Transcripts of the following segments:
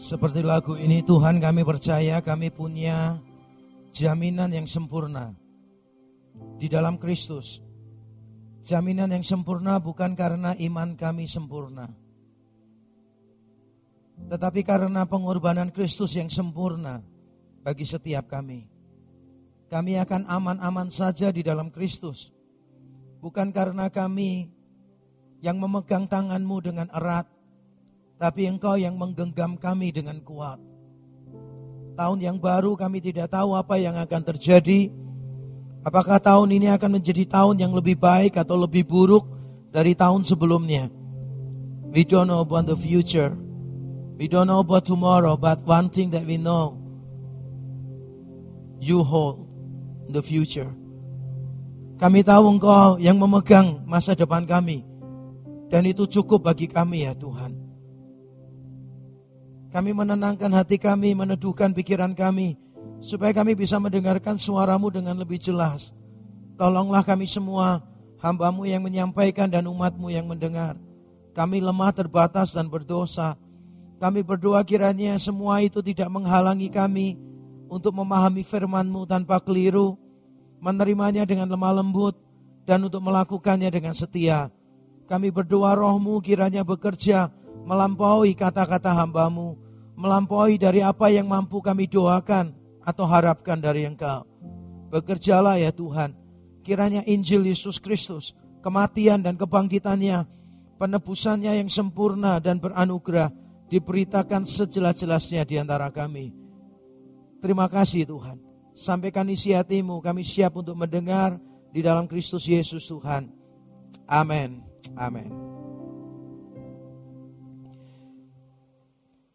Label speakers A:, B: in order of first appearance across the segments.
A: Seperti lagu ini Tuhan kami percaya kami punya jaminan yang sempurna di dalam Kristus. Jaminan yang sempurna bukan karena iman kami sempurna. Tetapi karena pengorbanan Kristus yang sempurna bagi setiap kami. Kami akan aman-aman saja di dalam Kristus. Bukan karena kami yang memegang tanganmu dengan erat tapi engkau yang menggenggam kami dengan kuat. Tahun yang baru kami tidak tahu apa yang akan terjadi. Apakah tahun ini akan menjadi tahun yang lebih baik atau lebih buruk dari tahun sebelumnya. We don't know about the future. We don't know about tomorrow, but one thing that we know, you hold the future. Kami tahu engkau yang memegang masa depan kami. Dan itu cukup bagi kami ya Tuhan. Kami menenangkan hati kami, meneduhkan pikiran kami, supaya kami bisa mendengarkan suaramu dengan lebih jelas. Tolonglah kami semua, hambamu yang menyampaikan dan umatmu yang mendengar. Kami lemah, terbatas, dan berdosa. Kami berdoa kiranya semua itu tidak menghalangi kami untuk memahami firmanmu tanpa keliru, menerimanya dengan lemah lembut, dan untuk melakukannya dengan setia. Kami berdoa rohmu kiranya bekerja melampaui kata-kata hambamu, melampaui dari apa yang mampu kami doakan atau harapkan dari engkau. Bekerjalah ya Tuhan, kiranya Injil Yesus Kristus, kematian dan kebangkitannya, penebusannya yang sempurna dan beranugerah, diberitakan sejelas-jelasnya di antara kami. Terima kasih Tuhan. Sampaikan isi hatimu, kami siap untuk mendengar di dalam Kristus Yesus Tuhan. Amin. Amin.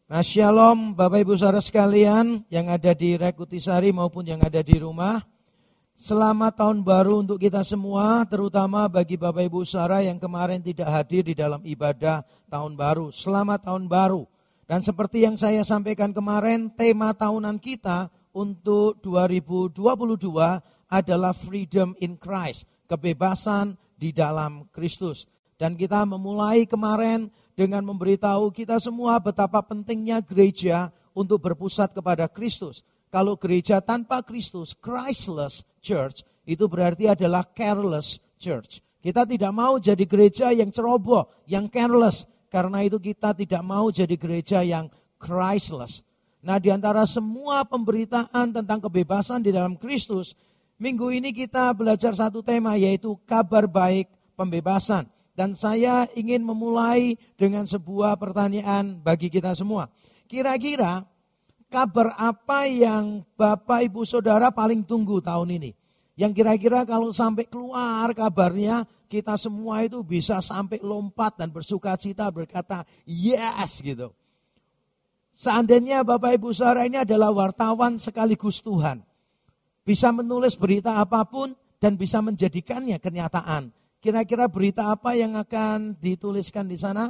A: Nah shalom Bapak Ibu Saudara sekalian yang ada di Rekutisari maupun yang ada di rumah. Selamat tahun baru untuk kita semua, terutama bagi Bapak Ibu Saudara yang kemarin tidak hadir di dalam ibadah tahun baru. Selamat tahun baru. Dan seperti yang saya sampaikan kemarin, tema tahunan kita untuk 2022 adalah freedom in Christ, kebebasan di dalam Kristus. Dan kita memulai kemarin dengan memberitahu kita semua betapa pentingnya gereja untuk berpusat kepada Kristus. Kalau gereja tanpa Kristus, Christless church, itu berarti adalah careless church. Kita tidak mau jadi gereja yang ceroboh, yang careless. Karena itu kita tidak mau jadi gereja yang Christless. Nah di antara semua pemberitaan tentang kebebasan di dalam Kristus, minggu ini kita belajar satu tema yaitu kabar baik pembebasan. Dan saya ingin memulai dengan sebuah pertanyaan bagi kita semua. Kira-kira kabar apa yang Bapak Ibu Saudara paling tunggu tahun ini? Yang kira-kira kalau sampai keluar kabarnya kita semua itu bisa sampai lompat dan bersuka cita berkata yes gitu. Seandainya Bapak Ibu Saudara ini adalah wartawan sekaligus Tuhan. Bisa menulis berita apa pun dan bisa menjadikannya kenyataan Kira-kira berita apa yang akan dituliskan di sana?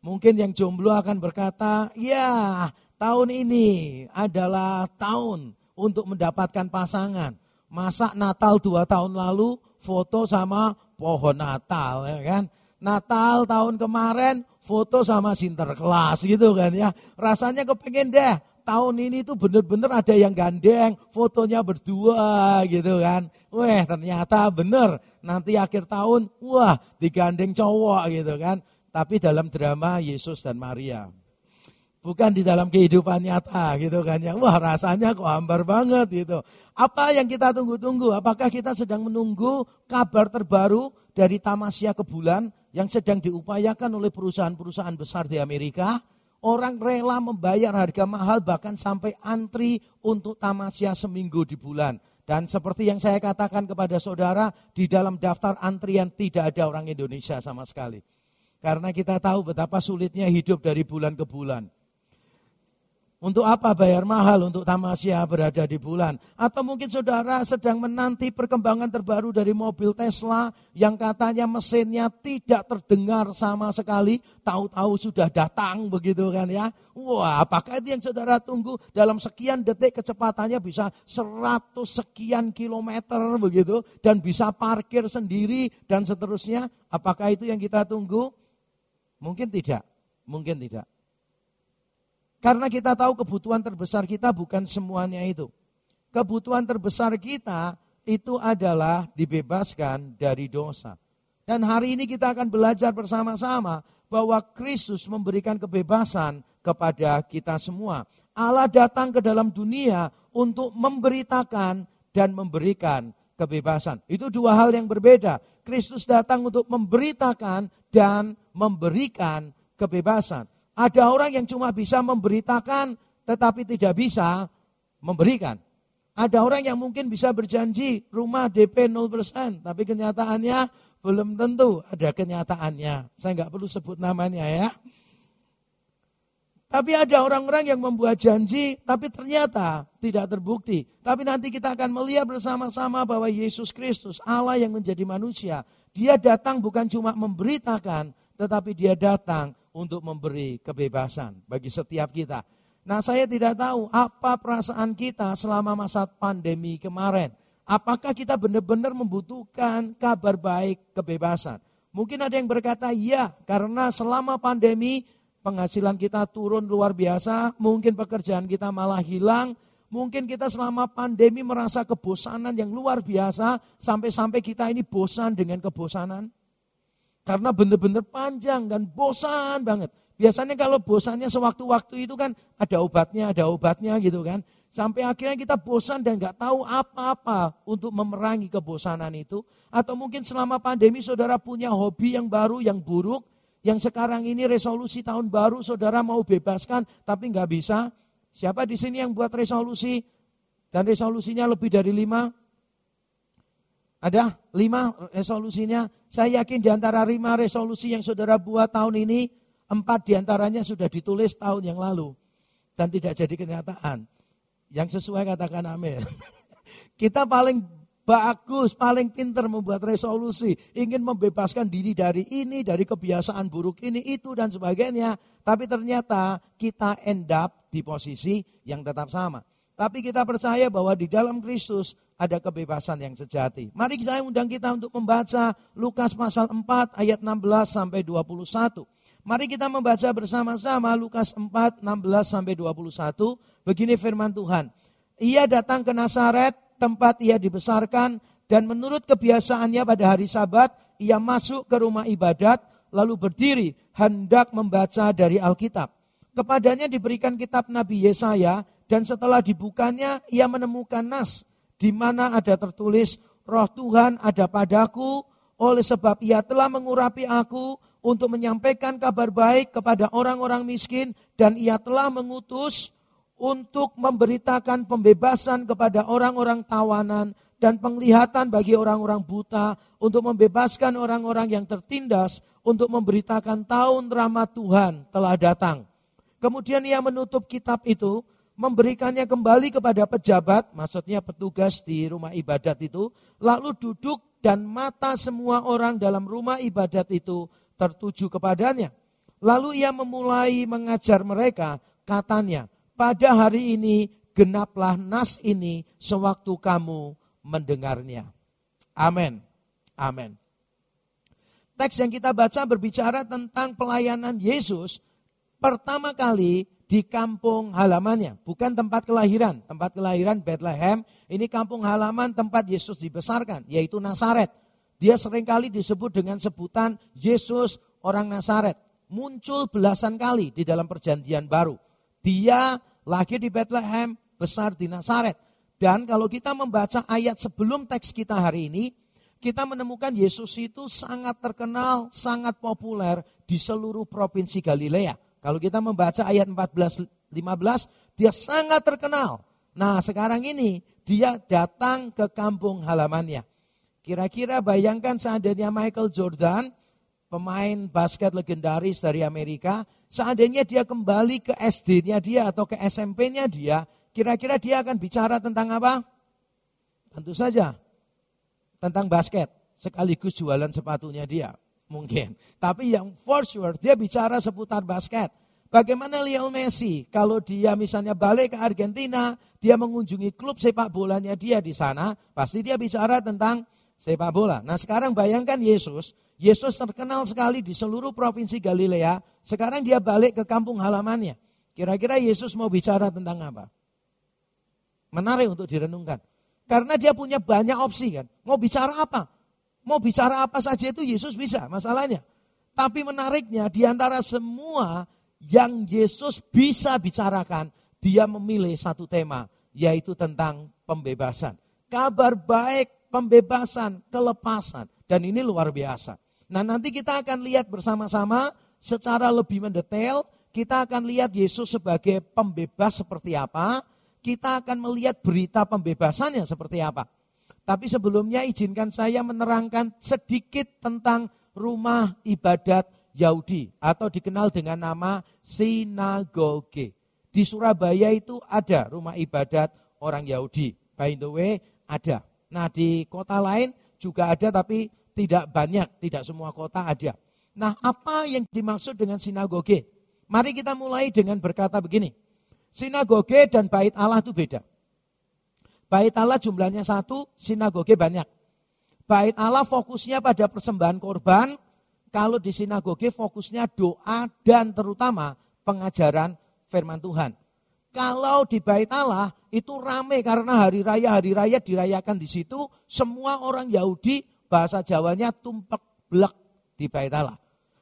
A: Mungkin yang jomblo akan berkata, ya tahun ini adalah tahun untuk mendapatkan pasangan. Masa Natal dua tahun lalu foto sama pohon Natal ya kan. Natal tahun kemarin foto sama Sinterklas gitu kan ya. Rasanya kepengen deh tahun ini tuh bener-bener ada yang gandeng, fotonya berdua gitu kan. Weh ternyata bener, nanti akhir tahun, wah digandeng cowok gitu kan. Tapi dalam drama Yesus dan Maria. Bukan di dalam kehidupan nyata gitu kan ya. Wah rasanya kok hambar banget gitu. Apa yang kita tunggu-tunggu? Apakah kita sedang menunggu kabar terbaru dari Tamasya ke bulan yang sedang diupayakan oleh perusahaan-perusahaan besar di Amerika? Orang rela membayar harga mahal bahkan sampai antri untuk tamasya seminggu di bulan. Dan seperti yang saya katakan kepada saudara, di dalam daftar antrian tidak ada orang Indonesia sama sekali. Karena kita tahu betapa sulitnya hidup dari bulan ke bulan. Untuk apa bayar mahal untuk tamasya berada di bulan? Atau mungkin saudara sedang menanti perkembangan terbaru dari mobil Tesla yang katanya mesinnya tidak terdengar sama sekali, tahu-tahu sudah datang begitu kan ya. Wah, apakah itu yang saudara tunggu dalam sekian detik kecepatannya bisa 100 sekian kilometer begitu dan bisa parkir sendiri dan seterusnya? Apakah itu yang kita tunggu? Mungkin tidak, mungkin tidak. Karena kita tahu kebutuhan terbesar kita bukan semuanya itu. Kebutuhan terbesar kita itu adalah dibebaskan dari dosa. Dan hari ini kita akan belajar bersama-sama bahwa Kristus memberikan kebebasan kepada kita semua. Allah datang ke dalam dunia untuk memberitakan dan memberikan kebebasan. Itu dua hal yang berbeda. Kristus datang untuk memberitakan dan memberikan kebebasan. Ada orang yang cuma bisa memberitakan tetapi tidak bisa memberikan. Ada orang yang mungkin bisa berjanji rumah DP 0%, tapi kenyataannya belum tentu ada kenyataannya. Saya nggak perlu sebut namanya ya. Tapi ada orang-orang yang membuat janji, tapi ternyata tidak terbukti. Tapi nanti kita akan melihat bersama-sama bahwa Yesus Kristus, Allah yang menjadi manusia, dia datang bukan cuma memberitakan, tetapi dia datang untuk memberi kebebasan bagi setiap kita. Nah saya tidak tahu apa perasaan kita selama masa pandemi kemarin. Apakah kita benar-benar membutuhkan kabar baik kebebasan? Mungkin ada yang berkata, ya karena selama pandemi penghasilan kita turun luar biasa, mungkin pekerjaan kita malah hilang, mungkin kita selama pandemi merasa kebosanan yang luar biasa, sampai-sampai kita ini bosan dengan kebosanan. Karena benar-benar panjang dan bosan banget. Biasanya kalau bosannya sewaktu-waktu itu kan ada obatnya, ada obatnya gitu kan. Sampai akhirnya kita bosan dan nggak tahu apa-apa untuk memerangi kebosanan itu. Atau mungkin selama pandemi saudara punya hobi yang baru, yang buruk, yang sekarang ini resolusi tahun baru saudara mau bebaskan tapi nggak bisa. Siapa di sini yang buat resolusi dan resolusinya lebih dari lima? Ada lima resolusinya. Saya yakin di antara lima resolusi yang saudara buat tahun ini, empat di antaranya sudah ditulis tahun yang lalu. Dan tidak jadi kenyataan. Yang sesuai katakan amin. Kita paling bagus, paling pinter membuat resolusi, ingin membebaskan diri dari ini, dari kebiasaan buruk ini, itu dan sebagainya. Tapi ternyata kita end up di posisi yang tetap sama. Tapi kita percaya bahwa di dalam Kristus ada kebebasan yang sejati. Mari saya undang kita untuk membaca Lukas pasal 4 ayat 16 sampai 21. Mari kita membaca bersama-sama Lukas 4, 16 sampai 21. Begini firman Tuhan. Ia datang ke Nazaret, tempat ia dibesarkan dan menurut kebiasaannya pada hari sabat ia masuk ke rumah ibadat lalu berdiri hendak membaca dari Alkitab. Kepadanya diberikan kitab Nabi Yesaya dan setelah dibukanya ia menemukan nas di mana ada tertulis roh Tuhan ada padaku oleh sebab ia telah mengurapi aku untuk menyampaikan kabar baik kepada orang-orang miskin dan ia telah mengutus untuk memberitakan pembebasan kepada orang-orang tawanan dan penglihatan bagi orang-orang buta, untuk membebaskan orang-orang yang tertindas, untuk memberitakan tahun rahmat Tuhan telah datang. Kemudian ia menutup kitab itu, memberikannya kembali kepada pejabat, maksudnya petugas di rumah ibadat itu, lalu duduk dan mata semua orang dalam rumah ibadat itu tertuju kepadanya. Lalu ia memulai mengajar mereka, katanya, pada hari ini genaplah nas ini sewaktu kamu mendengarnya. Amin. Amin. Teks yang kita baca berbicara tentang pelayanan Yesus pertama kali di kampung halamannya, bukan tempat kelahiran. Tempat kelahiran Bethlehem, ini kampung halaman tempat Yesus dibesarkan, yaitu Nazaret. Dia sering kali disebut dengan sebutan Yesus orang Nazaret. Muncul belasan kali di dalam perjanjian baru. Dia lahir di Bethlehem, besar di Nazaret. Dan kalau kita membaca ayat sebelum teks kita hari ini, kita menemukan Yesus itu sangat terkenal, sangat populer di seluruh provinsi Galilea. Kalau kita membaca ayat 14 15, dia sangat terkenal. Nah, sekarang ini dia datang ke kampung halamannya. Kira-kira bayangkan seandainya Michael Jordan, pemain basket legendaris dari Amerika, Seandainya dia kembali ke SD-nya dia atau ke SMP-nya dia, kira-kira dia akan bicara tentang apa? Tentu saja tentang basket, sekaligus jualan sepatunya dia. Mungkin. Tapi yang for sure dia bicara seputar basket. Bagaimana Lionel Messi kalau dia misalnya balik ke Argentina, dia mengunjungi klub sepak bolanya dia di sana, pasti dia bicara tentang sepak bola. Nah sekarang bayangkan Yesus, Yesus terkenal sekali di seluruh provinsi Galilea. Sekarang dia balik ke kampung halamannya. Kira-kira Yesus mau bicara tentang apa? Menarik untuk direnungkan. Karena dia punya banyak opsi kan. Mau bicara apa? Mau bicara apa saja itu Yesus bisa masalahnya. Tapi menariknya di antara semua yang Yesus bisa bicarakan, dia memilih satu tema, yaitu tentang pembebasan. Kabar baik, pembebasan, kelepasan. Dan ini luar biasa. Nah nanti kita akan lihat bersama-sama secara lebih mendetail, kita akan lihat Yesus sebagai pembebas seperti apa, kita akan melihat berita pembebasannya seperti apa. Tapi sebelumnya izinkan saya menerangkan sedikit tentang rumah ibadat Yahudi atau dikenal dengan nama sinagoge. Di Surabaya itu ada rumah ibadat orang Yahudi. By the way, ada. Nah, di kota lain juga ada tapi tidak banyak, tidak semua kota ada. Nah, apa yang dimaksud dengan sinagoge? Mari kita mulai dengan berkata begini. Sinagoge dan bait Allah itu beda. Bait Allah jumlahnya satu, sinagoge banyak. Bait Allah fokusnya pada persembahan korban, kalau di sinagoge fokusnya doa dan terutama pengajaran firman Tuhan. Kalau di bait Allah itu rame karena hari raya-hari raya dirayakan di situ, semua orang Yahudi bahasa Jawanya tumpak blek di bait Allah.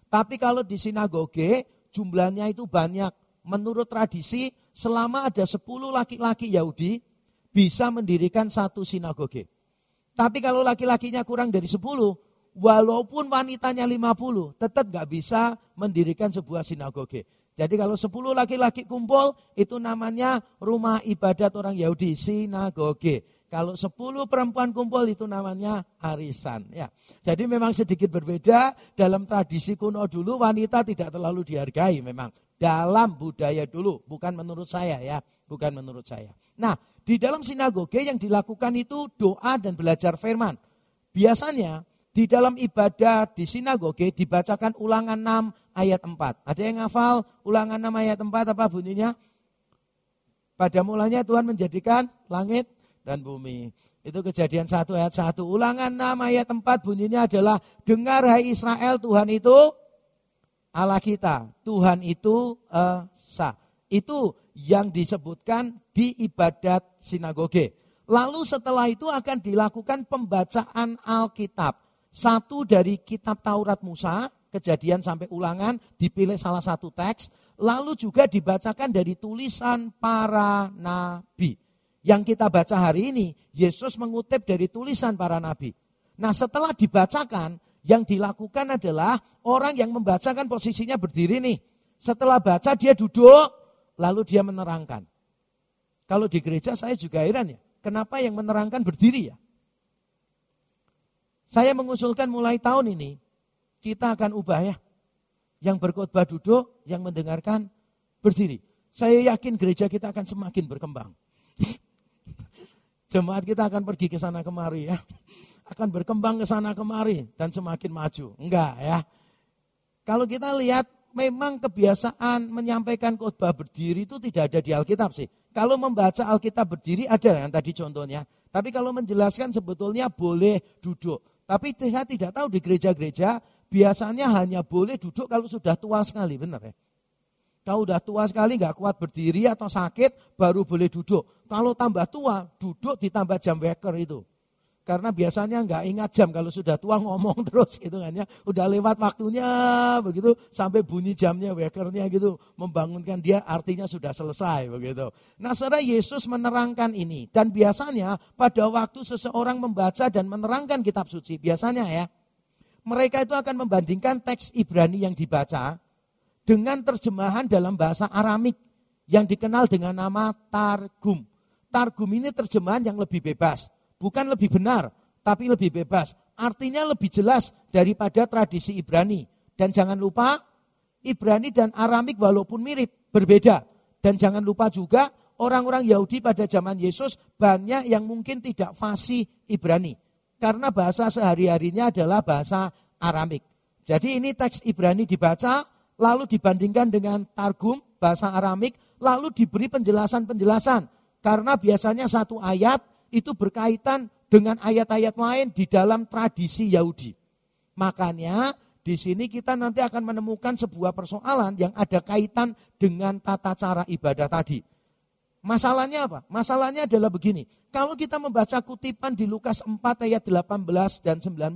A: Tapi kalau di sinagoge jumlahnya itu banyak. Menurut tradisi selama ada 10 laki-laki Yahudi bisa mendirikan satu sinagoge. Tapi kalau laki-lakinya kurang dari 10, walaupun wanitanya 50, tetap nggak bisa mendirikan sebuah sinagoge. Jadi kalau 10 laki-laki kumpul, itu namanya rumah ibadat orang Yahudi, sinagoge. Kalau 10 perempuan kumpul itu namanya arisan. Ya. Jadi memang sedikit berbeda dalam tradisi kuno dulu wanita tidak terlalu dihargai memang dalam budaya dulu, bukan menurut saya ya, bukan menurut saya. Nah, di dalam sinagoge yang dilakukan itu doa dan belajar firman. Biasanya di dalam ibadah di sinagoge dibacakan ulangan 6 ayat 4. Ada yang ngafal ulangan 6 ayat 4 apa bunyinya? Pada mulanya Tuhan menjadikan langit dan bumi. Itu kejadian 1 ayat 1. Ulangan 6 ayat 4 bunyinya adalah dengar hai Israel Tuhan itu Allah kita. Tuhan itu esa. Itu yang disebutkan di ibadat sinagoge. Lalu setelah itu akan dilakukan pembacaan Alkitab. Satu dari kitab Taurat Musa, kejadian sampai ulangan, dipilih salah satu teks. Lalu juga dibacakan dari tulisan para nabi. Yang kita baca hari ini, Yesus mengutip dari tulisan para nabi. Nah setelah dibacakan, yang dilakukan adalah orang yang membacakan posisinya berdiri nih. Setelah baca dia duduk, lalu dia menerangkan. Kalau di gereja saya juga heran ya, kenapa yang menerangkan berdiri ya? Saya mengusulkan mulai tahun ini, kita akan ubah ya. Yang berkhotbah duduk, yang mendengarkan berdiri. Saya yakin gereja kita akan semakin berkembang. Jemaat kita akan pergi ke sana kemari ya. Akan berkembang ke sana kemari dan semakin maju. Enggak ya. Kalau kita lihat memang kebiasaan menyampaikan khotbah berdiri itu tidak ada di Alkitab sih. Kalau membaca Alkitab berdiri ada yang tadi contohnya. Tapi kalau menjelaskan sebetulnya boleh duduk. Tapi saya tidak tahu di gereja-gereja biasanya hanya boleh duduk kalau sudah tua sekali, benar ya? Kalau udah tua sekali nggak kuat berdiri atau sakit baru boleh duduk. Kalau tambah tua duduk ditambah jam waker itu. Karena biasanya nggak ingat jam kalau sudah tua ngomong terus gitu kan ya. Udah lewat waktunya begitu sampai bunyi jamnya wakernya gitu membangunkan dia artinya sudah selesai begitu. Nah, Saudara Yesus menerangkan ini dan biasanya pada waktu seseorang membaca dan menerangkan kitab suci biasanya ya mereka itu akan membandingkan teks Ibrani yang dibaca dengan terjemahan dalam bahasa Aramik yang dikenal dengan nama Targum. Targum ini terjemahan yang lebih bebas bukan lebih benar, tapi lebih bebas. Artinya lebih jelas daripada tradisi Ibrani. Dan jangan lupa, Ibrani dan Aramik walaupun mirip, berbeda. Dan jangan lupa juga, orang-orang Yahudi pada zaman Yesus banyak yang mungkin tidak fasih Ibrani. Karena bahasa sehari-harinya adalah bahasa Aramik. Jadi ini teks Ibrani dibaca, lalu dibandingkan dengan Targum, bahasa Aramik, lalu diberi penjelasan-penjelasan. Karena biasanya satu ayat itu berkaitan dengan ayat-ayat lain di dalam tradisi Yahudi. Makanya di sini kita nanti akan menemukan sebuah persoalan yang ada kaitan dengan tata cara ibadah tadi. Masalahnya apa? Masalahnya adalah begini. Kalau kita membaca kutipan di Lukas 4 ayat 18 dan 19,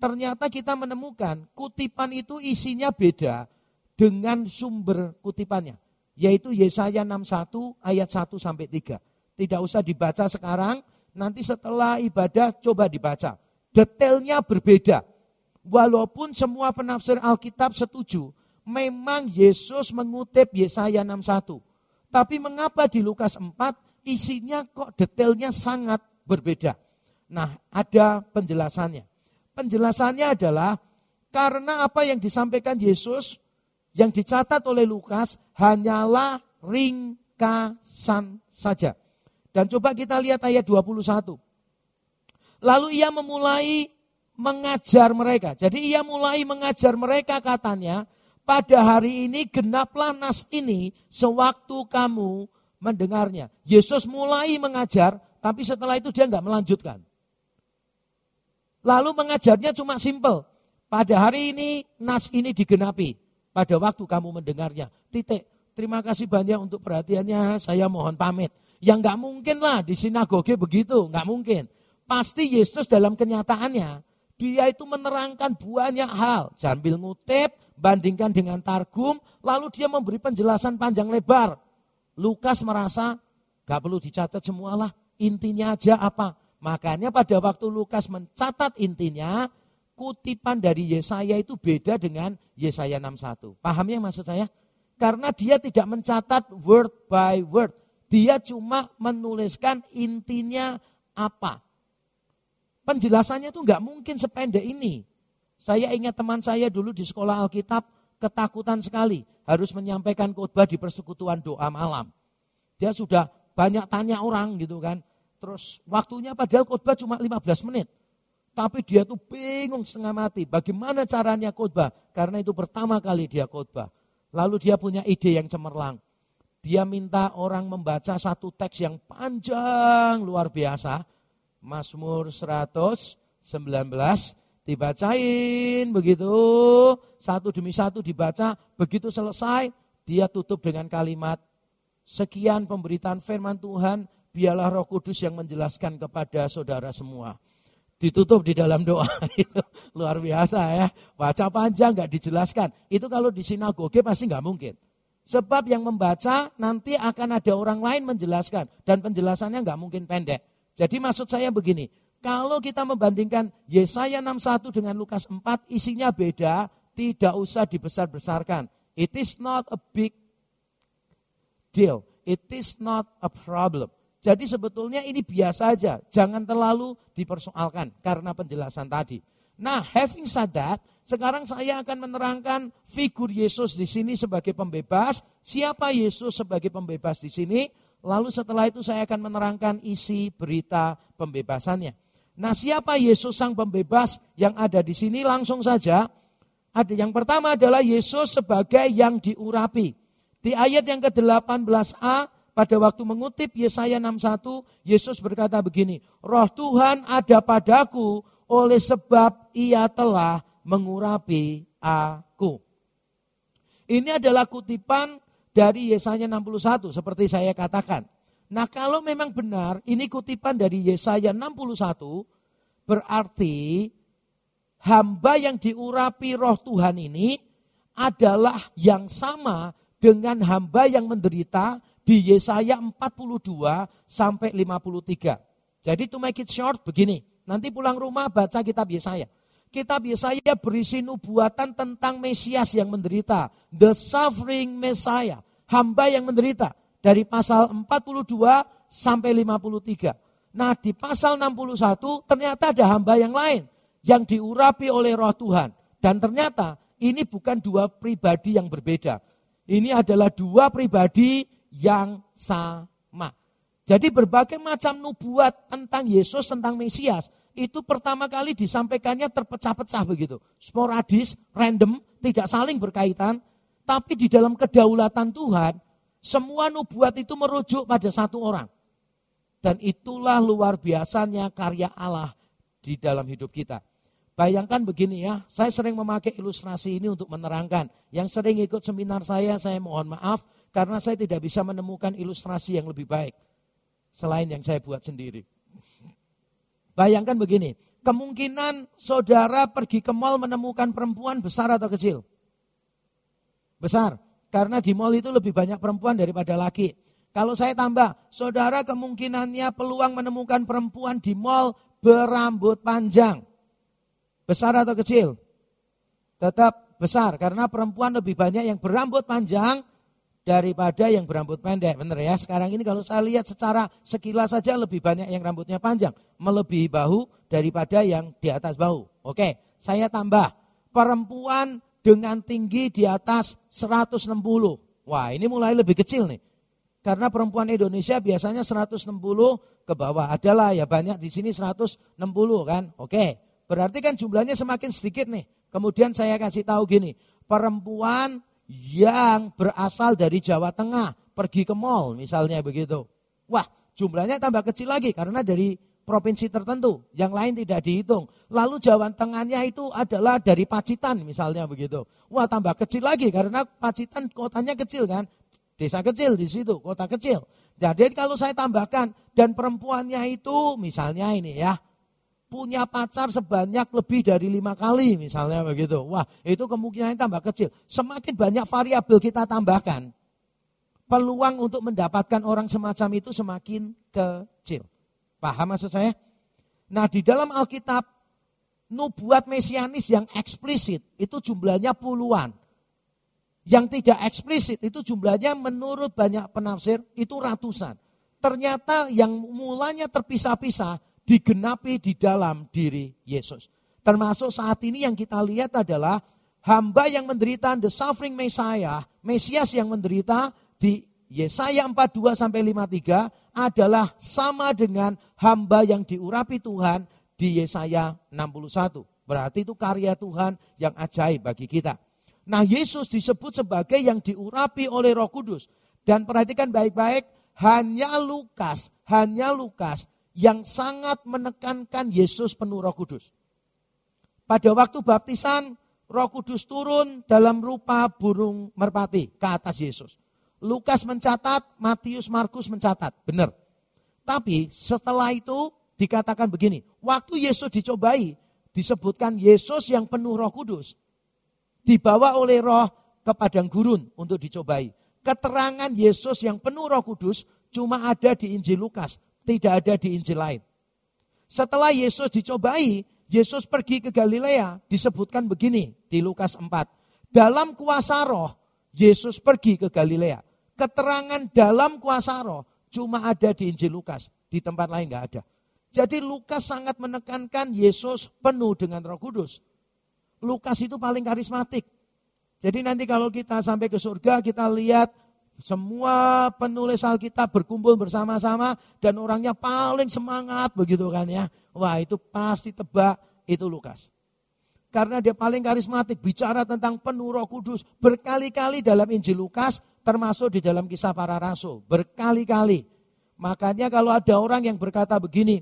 A: ternyata kita menemukan kutipan itu isinya beda dengan sumber kutipannya. Yaitu Yesaya 61 ayat 1 sampai 3. Tidak usah dibaca sekarang, nanti setelah ibadah coba dibaca. Detailnya berbeda walaupun semua penafsir Alkitab setuju, memang Yesus mengutip Yesaya 61. Tapi mengapa di Lukas 4 isinya kok detailnya sangat berbeda? Nah, ada penjelasannya. Penjelasannya adalah karena apa yang disampaikan Yesus yang dicatat oleh Lukas hanyalah ringkasan saja. Dan coba kita lihat ayat 21. Lalu ia memulai mengajar mereka. Jadi ia mulai mengajar mereka katanya, pada hari ini genaplah nas ini sewaktu kamu mendengarnya. Yesus mulai mengajar, tapi setelah itu dia nggak melanjutkan. Lalu mengajarnya cuma simple. Pada hari ini nas ini digenapi. Pada waktu kamu mendengarnya. Titik. Terima kasih banyak untuk perhatiannya. Saya mohon pamit. Yang nggak mungkin lah di sinagoge begitu. Nggak mungkin. Pasti Yesus dalam kenyataannya dia itu menerangkan banyak hal. Sambil ngutip, bandingkan dengan targum, lalu dia memberi penjelasan panjang lebar. Lukas merasa gak perlu dicatat semualah, intinya aja apa. Makanya pada waktu Lukas mencatat intinya, kutipan dari Yesaya itu beda dengan Yesaya 61. Paham ya maksud saya? Karena dia tidak mencatat word by word. Dia cuma menuliskan intinya apa. Penjelasannya tuh nggak mungkin sependek ini. Saya ingat teman saya dulu di sekolah Alkitab ketakutan sekali harus menyampaikan khotbah di persekutuan doa malam. Dia sudah banyak tanya orang gitu kan. Terus waktunya padahal khotbah cuma 15 menit. Tapi dia tuh bingung setengah mati. Bagaimana caranya khotbah? Karena itu pertama kali dia khotbah. Lalu dia punya ide yang cemerlang. Dia minta orang membaca satu teks yang panjang luar biasa. Mazmur 119 dibacain begitu. Satu demi satu dibaca begitu selesai dia tutup dengan kalimat sekian pemberitaan firman Tuhan biarlah Roh Kudus yang menjelaskan kepada saudara semua. Ditutup di dalam doa luar biasa ya. Baca panjang nggak dijelaskan. Itu kalau di sinagoge pasti nggak mungkin sebab yang membaca nanti akan ada orang lain menjelaskan dan penjelasannya nggak mungkin pendek jadi maksud saya begini, kalau kita membandingkan Yesaya 61 dengan Lukas 4, isinya beda, tidak usah dibesar-besarkan. It is not a big deal. It is not a problem. Jadi sebetulnya ini biasa aja, jangan terlalu dipersoalkan karena penjelasan tadi. Nah, having said that, sekarang saya akan menerangkan figur Yesus di sini sebagai pembebas. Siapa Yesus sebagai pembebas di sini? Lalu setelah itu saya akan menerangkan isi berita pembebasannya. Nah siapa Yesus sang pembebas yang ada di sini langsung saja. Ada yang pertama adalah Yesus sebagai yang diurapi. Di ayat yang ke-18a pada waktu mengutip Yesaya 61, Yesus berkata begini, Roh Tuhan ada padaku oleh sebab ia telah mengurapi aku. Ini adalah kutipan dari Yesaya 61 seperti saya katakan. Nah kalau memang benar ini kutipan dari Yesaya 61 berarti hamba yang diurapi roh Tuhan ini adalah yang sama dengan hamba yang menderita di Yesaya 42 sampai 53. Jadi to make it short begini, nanti pulang rumah baca kitab Yesaya. Kitab Yesaya berisi nubuatan tentang Mesias yang menderita, the suffering Messiah hamba yang menderita dari pasal 42 sampai 53. Nah di pasal 61 ternyata ada hamba yang lain yang diurapi oleh roh Tuhan. Dan ternyata ini bukan dua pribadi yang berbeda. Ini adalah dua pribadi yang sama. Jadi berbagai macam nubuat tentang Yesus, tentang Mesias, itu pertama kali disampaikannya terpecah-pecah begitu. Sporadis, random, tidak saling berkaitan, tapi di dalam kedaulatan Tuhan, semua nubuat itu merujuk pada satu orang. Dan itulah luar biasanya karya Allah di dalam hidup kita. Bayangkan begini ya, saya sering memakai ilustrasi ini untuk menerangkan. Yang sering ikut seminar saya, saya mohon maaf karena saya tidak bisa menemukan ilustrasi yang lebih baik. Selain yang saya buat sendiri. Bayangkan begini, kemungkinan saudara pergi ke mall menemukan perempuan besar atau kecil? Besar, karena di mall itu lebih banyak perempuan daripada laki. Kalau saya tambah, saudara kemungkinannya peluang menemukan perempuan di mall berambut panjang Besar atau kecil? Tetap besar karena perempuan lebih banyak yang berambut panjang daripada yang berambut pendek. Benar ya? Sekarang ini kalau saya lihat secara sekilas saja lebih banyak yang rambutnya panjang, melebihi bahu daripada yang di atas bahu. Oke, saya tambah. Perempuan dengan tinggi di atas 160. Wah, ini mulai lebih kecil nih. Karena perempuan Indonesia biasanya 160 ke bawah. Adalah ya banyak di sini 160 kan. Oke. Berarti kan jumlahnya semakin sedikit nih. Kemudian saya kasih tahu gini, perempuan yang berasal dari Jawa Tengah pergi ke mall misalnya begitu. Wah, jumlahnya tambah kecil lagi karena dari provinsi tertentu, yang lain tidak dihitung. Lalu Jawa Tengahnya itu adalah dari Pacitan misalnya begitu. Wah, tambah kecil lagi karena Pacitan kotanya kecil kan. Desa kecil di situ, kota kecil. Jadi kalau saya tambahkan dan perempuannya itu misalnya ini ya, punya pacar sebanyak lebih dari lima kali misalnya begitu. Wah itu kemungkinan tambah kecil. Semakin banyak variabel kita tambahkan, peluang untuk mendapatkan orang semacam itu semakin kecil. Paham maksud saya? Nah di dalam Alkitab, nubuat mesianis yang eksplisit itu jumlahnya puluhan. Yang tidak eksplisit itu jumlahnya menurut banyak penafsir itu ratusan. Ternyata yang mulanya terpisah-pisah digenapi di dalam diri Yesus. Termasuk saat ini yang kita lihat adalah hamba yang menderita the suffering Messiah, Mesias yang menderita di Yesaya 42 sampai 53 adalah sama dengan hamba yang diurapi Tuhan di Yesaya 61. Berarti itu karya Tuhan yang ajaib bagi kita. Nah Yesus disebut sebagai yang diurapi oleh roh kudus. Dan perhatikan baik-baik, hanya Lukas, hanya Lukas yang sangat menekankan Yesus penuh roh kudus. Pada waktu baptisan, roh kudus turun dalam rupa burung merpati ke atas Yesus. Lukas mencatat, Matius, Markus mencatat, benar. Tapi setelah itu dikatakan begini, waktu Yesus dicobai, disebutkan Yesus yang penuh roh kudus. Dibawa oleh roh ke padang gurun untuk dicobai. Keterangan Yesus yang penuh roh kudus cuma ada di Injil Lukas tidak ada di Injil lain. Setelah Yesus dicobai, Yesus pergi ke Galilea, disebutkan begini di Lukas 4. Dalam kuasa roh, Yesus pergi ke Galilea. Keterangan dalam kuasa roh cuma ada di Injil Lukas, di tempat lain nggak ada. Jadi Lukas sangat menekankan Yesus penuh dengan Roh Kudus. Lukas itu paling karismatik. Jadi nanti kalau kita sampai ke surga, kita lihat semua penulis Alkitab berkumpul bersama-sama dan orangnya paling semangat begitu kan ya. Wah itu pasti tebak itu Lukas. Karena dia paling karismatik bicara tentang penuh roh kudus. Berkali-kali dalam Injil Lukas termasuk di dalam kisah para rasul. Berkali-kali. Makanya kalau ada orang yang berkata begini.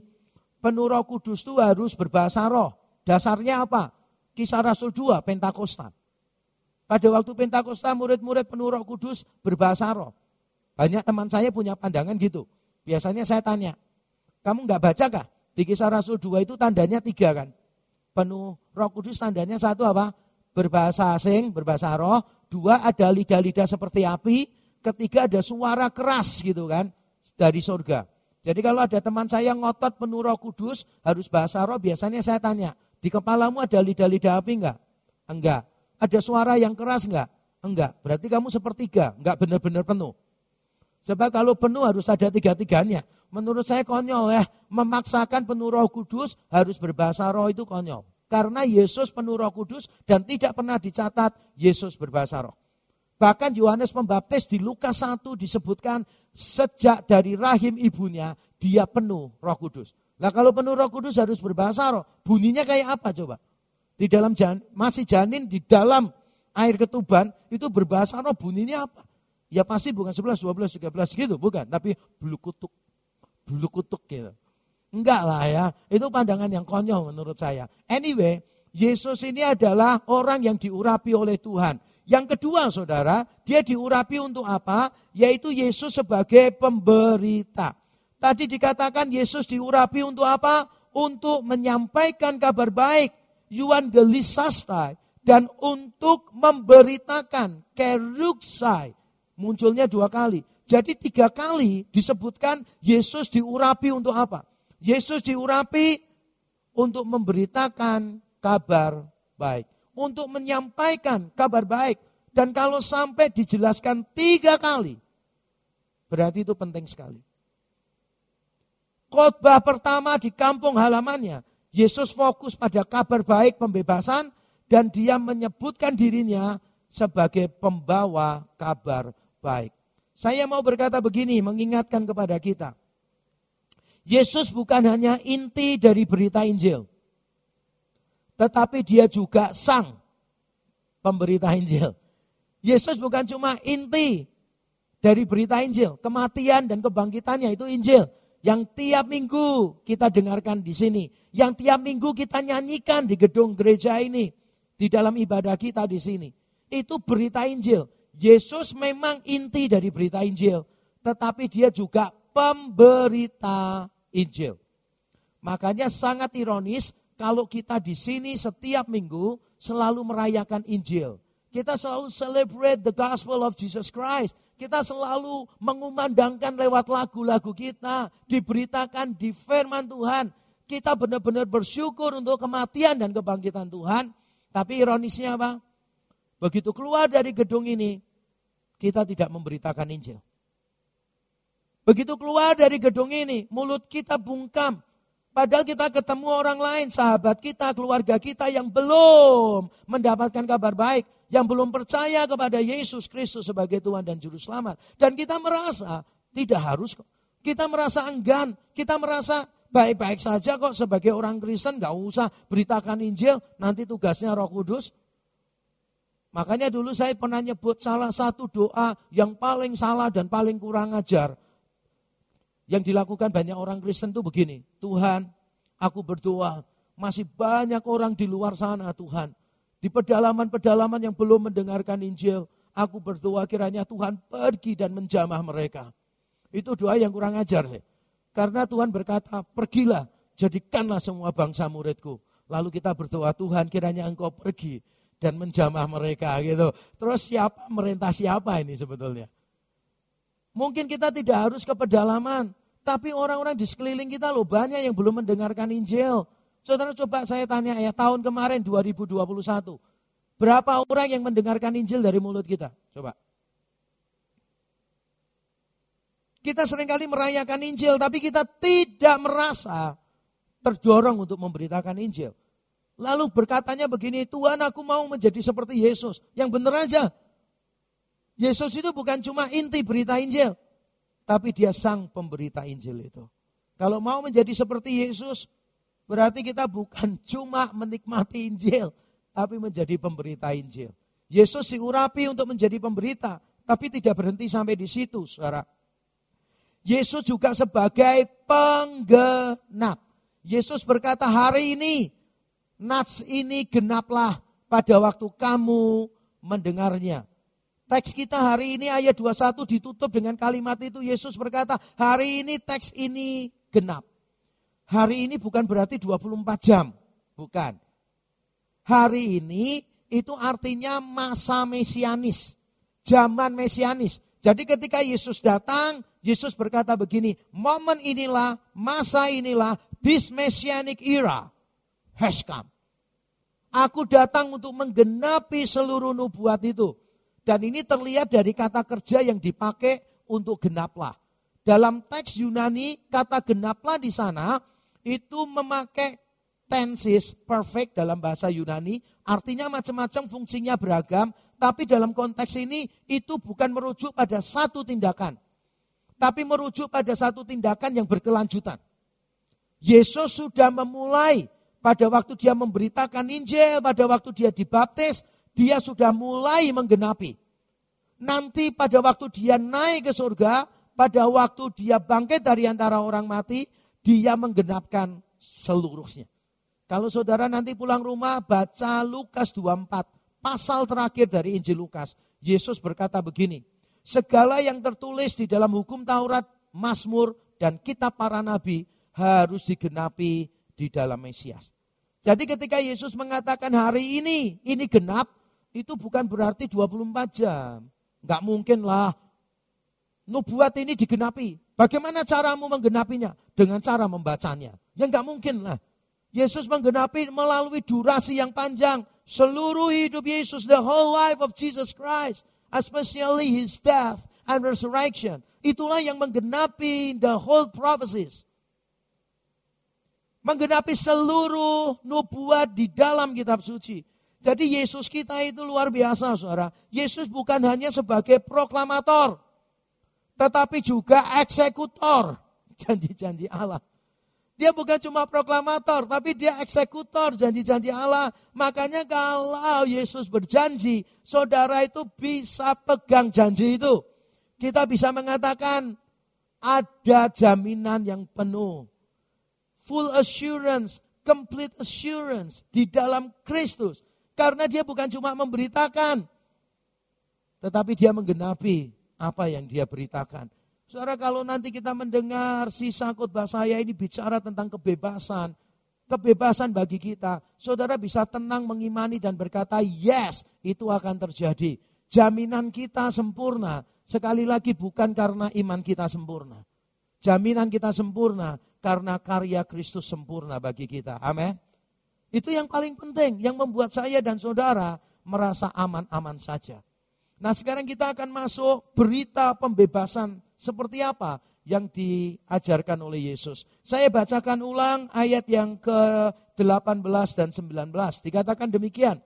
A: Penuh roh kudus itu harus berbahasa roh. Dasarnya apa? Kisah Rasul 2, Pentakosta. Pada waktu Pentakosta murid-murid penuh roh kudus berbahasa roh. Banyak teman saya punya pandangan gitu. Biasanya saya tanya, kamu nggak baca kah? Di kisah Rasul 2 itu tandanya tiga kan. Penuh roh kudus tandanya satu apa? Berbahasa asing, berbahasa roh. Dua ada lidah-lidah seperti api. Ketiga ada suara keras gitu kan dari surga. Jadi kalau ada teman saya ngotot penuh roh kudus harus bahasa roh biasanya saya tanya, di kepalamu ada lidah-lidah api enggak? Enggak. Ada suara yang keras enggak? Enggak. Berarti kamu sepertiga, enggak benar-benar penuh. Sebab kalau penuh harus ada tiga-tiganya. Menurut saya konyol ya, memaksakan penuh roh kudus harus berbahasa roh itu konyol. Karena Yesus penuh roh kudus dan tidak pernah dicatat Yesus berbahasa roh. Bahkan Yohanes Pembaptis di Lukas 1 disebutkan sejak dari rahim ibunya dia penuh roh kudus. Nah kalau penuh roh kudus harus berbahasa roh, bunyinya kayak apa coba? Di dalam jan, masih janin di dalam air ketuban itu berbahasa roh bunyinya apa? Ya pasti bukan 11, 12, 13 gitu, bukan. Tapi bulu kutuk, bulu kutuk gitu. Enggak lah ya, itu pandangan yang konyol menurut saya. Anyway, Yesus ini adalah orang yang diurapi oleh Tuhan. Yang kedua saudara, dia diurapi untuk apa? Yaitu Yesus sebagai pemberita. Tadi dikatakan Yesus diurapi untuk apa? Untuk menyampaikan kabar baik. Gelisastai dan untuk memberitakan keruksai. Munculnya dua kali. Jadi tiga kali disebutkan Yesus diurapi untuk apa? Yesus diurapi untuk memberitakan kabar baik. Untuk menyampaikan kabar baik. Dan kalau sampai dijelaskan tiga kali, berarti itu penting sekali. Khotbah pertama di kampung halamannya, Yesus fokus pada kabar baik pembebasan dan dia menyebutkan dirinya sebagai pembawa kabar baik. Saya mau berkata begini, mengingatkan kepada kita. Yesus bukan hanya inti dari berita Injil tetapi dia juga sang pemberita Injil. Yesus bukan cuma inti dari berita Injil, kematian dan kebangkitannya itu Injil yang tiap minggu kita dengarkan di sini, yang tiap minggu kita nyanyikan di gedung gereja ini, di dalam ibadah kita di sini. Itu berita Injil. Yesus memang inti dari berita Injil, tetapi dia juga pemberita Injil. Makanya sangat ironis kalau kita di sini setiap minggu selalu merayakan Injil. Kita selalu celebrate the gospel of Jesus Christ. Kita selalu mengumandangkan lewat lagu-lagu kita, diberitakan di firman Tuhan. Kita benar-benar bersyukur untuk kematian dan kebangkitan Tuhan. Tapi ironisnya apa? Begitu keluar dari gedung ini, kita tidak memberitakan Injil. Begitu keluar dari gedung ini, mulut kita bungkam, Padahal kita ketemu orang lain, sahabat kita, keluarga kita yang belum mendapatkan kabar baik, yang belum percaya kepada Yesus Kristus sebagai Tuhan dan Juru Selamat. Dan kita merasa tidak harus kok. Kita merasa enggan, kita merasa baik-baik saja kok sebagai orang Kristen, gak usah beritakan Injil, nanti tugasnya roh kudus. Makanya dulu saya pernah nyebut salah satu doa yang paling salah dan paling kurang ajar yang dilakukan banyak orang Kristen itu begini, Tuhan, aku berdoa, masih banyak orang di luar sana Tuhan. Di pedalaman-pedalaman yang belum mendengarkan Injil, aku berdoa kiranya Tuhan pergi dan menjamah mereka. Itu doa yang kurang ajar. Sih. Karena Tuhan berkata, pergilah, jadikanlah semua bangsa muridku. Lalu kita berdoa, Tuhan kiranya engkau pergi dan menjamah mereka gitu. Terus siapa merintah siapa ini sebetulnya? Mungkin kita tidak harus ke pedalaman, tapi orang-orang di sekeliling kita loh banyak yang belum mendengarkan Injil. Saudara coba saya tanya ya tahun kemarin 2021. Berapa orang yang mendengarkan Injil dari mulut kita? Coba. Kita sering kali merayakan Injil tapi kita tidak merasa terdorong untuk memberitakan Injil. Lalu berkatanya begini, Tuhan aku mau menjadi seperti Yesus. Yang benar aja, Yesus itu bukan cuma inti berita Injil, tapi dia sang pemberita Injil itu. Kalau mau menjadi seperti Yesus, berarti kita bukan cuma menikmati Injil, tapi menjadi pemberita Injil. Yesus diurapi untuk menjadi pemberita, tapi tidak berhenti sampai di situ, saudara. Yesus juga sebagai penggenap. Yesus berkata, hari ini, nats ini genaplah pada waktu kamu mendengarnya. Teks kita hari ini ayat 21 ditutup dengan kalimat itu Yesus berkata, hari ini teks ini genap. Hari ini bukan berarti 24 jam, bukan. Hari ini itu artinya masa mesianis, zaman mesianis. Jadi ketika Yesus datang, Yesus berkata begini, momen inilah, masa inilah, this messianic era has come. Aku datang untuk menggenapi seluruh nubuat itu. Dan ini terlihat dari kata kerja yang dipakai untuk genaplah. Dalam teks Yunani, kata genaplah di sana itu memakai tenses perfect dalam bahasa Yunani, artinya macam-macam fungsinya beragam, tapi dalam konteks ini itu bukan merujuk pada satu tindakan, tapi merujuk pada satu tindakan yang berkelanjutan. Yesus sudah memulai pada waktu dia memberitakan Injil, pada waktu dia dibaptis, dia sudah mulai menggenapi. Nanti pada waktu dia naik ke surga, pada waktu dia bangkit dari antara orang mati, dia menggenapkan seluruhnya. Kalau saudara nanti pulang rumah baca Lukas 24, pasal terakhir dari Injil Lukas. Yesus berkata begini, segala yang tertulis di dalam hukum Taurat, Mazmur, dan kitab para nabi harus digenapi di dalam Mesias. Jadi ketika Yesus mengatakan hari ini, ini genap, itu bukan berarti 24 jam. Enggak mungkin lah nubuat ini digenapi. Bagaimana caramu menggenapinya? Dengan cara membacanya. Ya enggak mungkin lah. Yesus menggenapi melalui durasi yang panjang. Seluruh hidup Yesus, the whole life of Jesus Christ, especially his death and resurrection. Itulah yang menggenapi the whole prophecies. Menggenapi seluruh nubuat di dalam kitab suci. Jadi Yesus kita itu luar biasa saudara. Yesus bukan hanya sebagai proklamator. Tetapi juga eksekutor janji-janji Allah. Dia bukan cuma proklamator, tapi dia eksekutor janji-janji Allah. Makanya kalau Yesus berjanji, saudara itu bisa pegang janji itu. Kita bisa mengatakan ada jaminan yang penuh. Full assurance, complete assurance di dalam Kristus. Karena dia bukan cuma memberitakan, tetapi dia menggenapi apa yang dia beritakan. Saudara kalau nanti kita mendengar sisa khotbah saya ini bicara tentang kebebasan, kebebasan bagi kita, saudara bisa tenang mengimani dan berkata, yes, itu akan terjadi. Jaminan kita sempurna, sekali lagi bukan karena iman kita sempurna. Jaminan kita sempurna karena karya Kristus sempurna bagi kita. Amin. Itu yang paling penting, yang membuat saya dan saudara merasa aman-aman saja. Nah sekarang kita akan masuk berita pembebasan seperti apa yang diajarkan oleh Yesus. Saya bacakan ulang ayat yang ke-18 dan 19. Dikatakan demikian.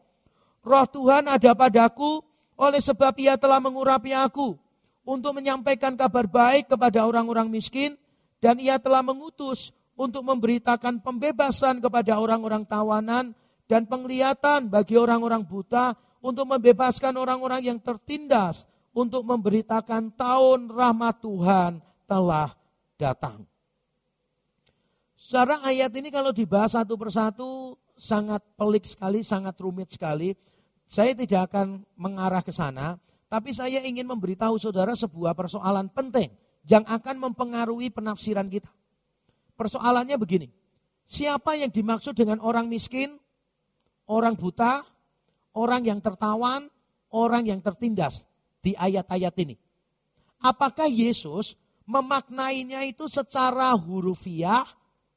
A: Roh Tuhan ada padaku oleh sebab ia telah mengurapi aku untuk menyampaikan kabar baik kepada orang-orang miskin dan ia telah mengutus untuk memberitakan pembebasan kepada orang-orang tawanan dan penglihatan bagi orang-orang buta untuk membebaskan orang-orang yang tertindas untuk memberitakan tahun rahmat Tuhan telah datang. Secara ayat ini kalau dibahas satu persatu sangat pelik sekali, sangat rumit sekali. Saya tidak akan mengarah ke sana, tapi saya ingin memberitahu saudara sebuah persoalan penting yang akan mempengaruhi penafsiran kita. Persoalannya begini, siapa yang dimaksud dengan orang miskin, orang buta, orang yang tertawan, orang yang tertindas di ayat-ayat ini. Apakah Yesus memaknainya itu secara hurufiah,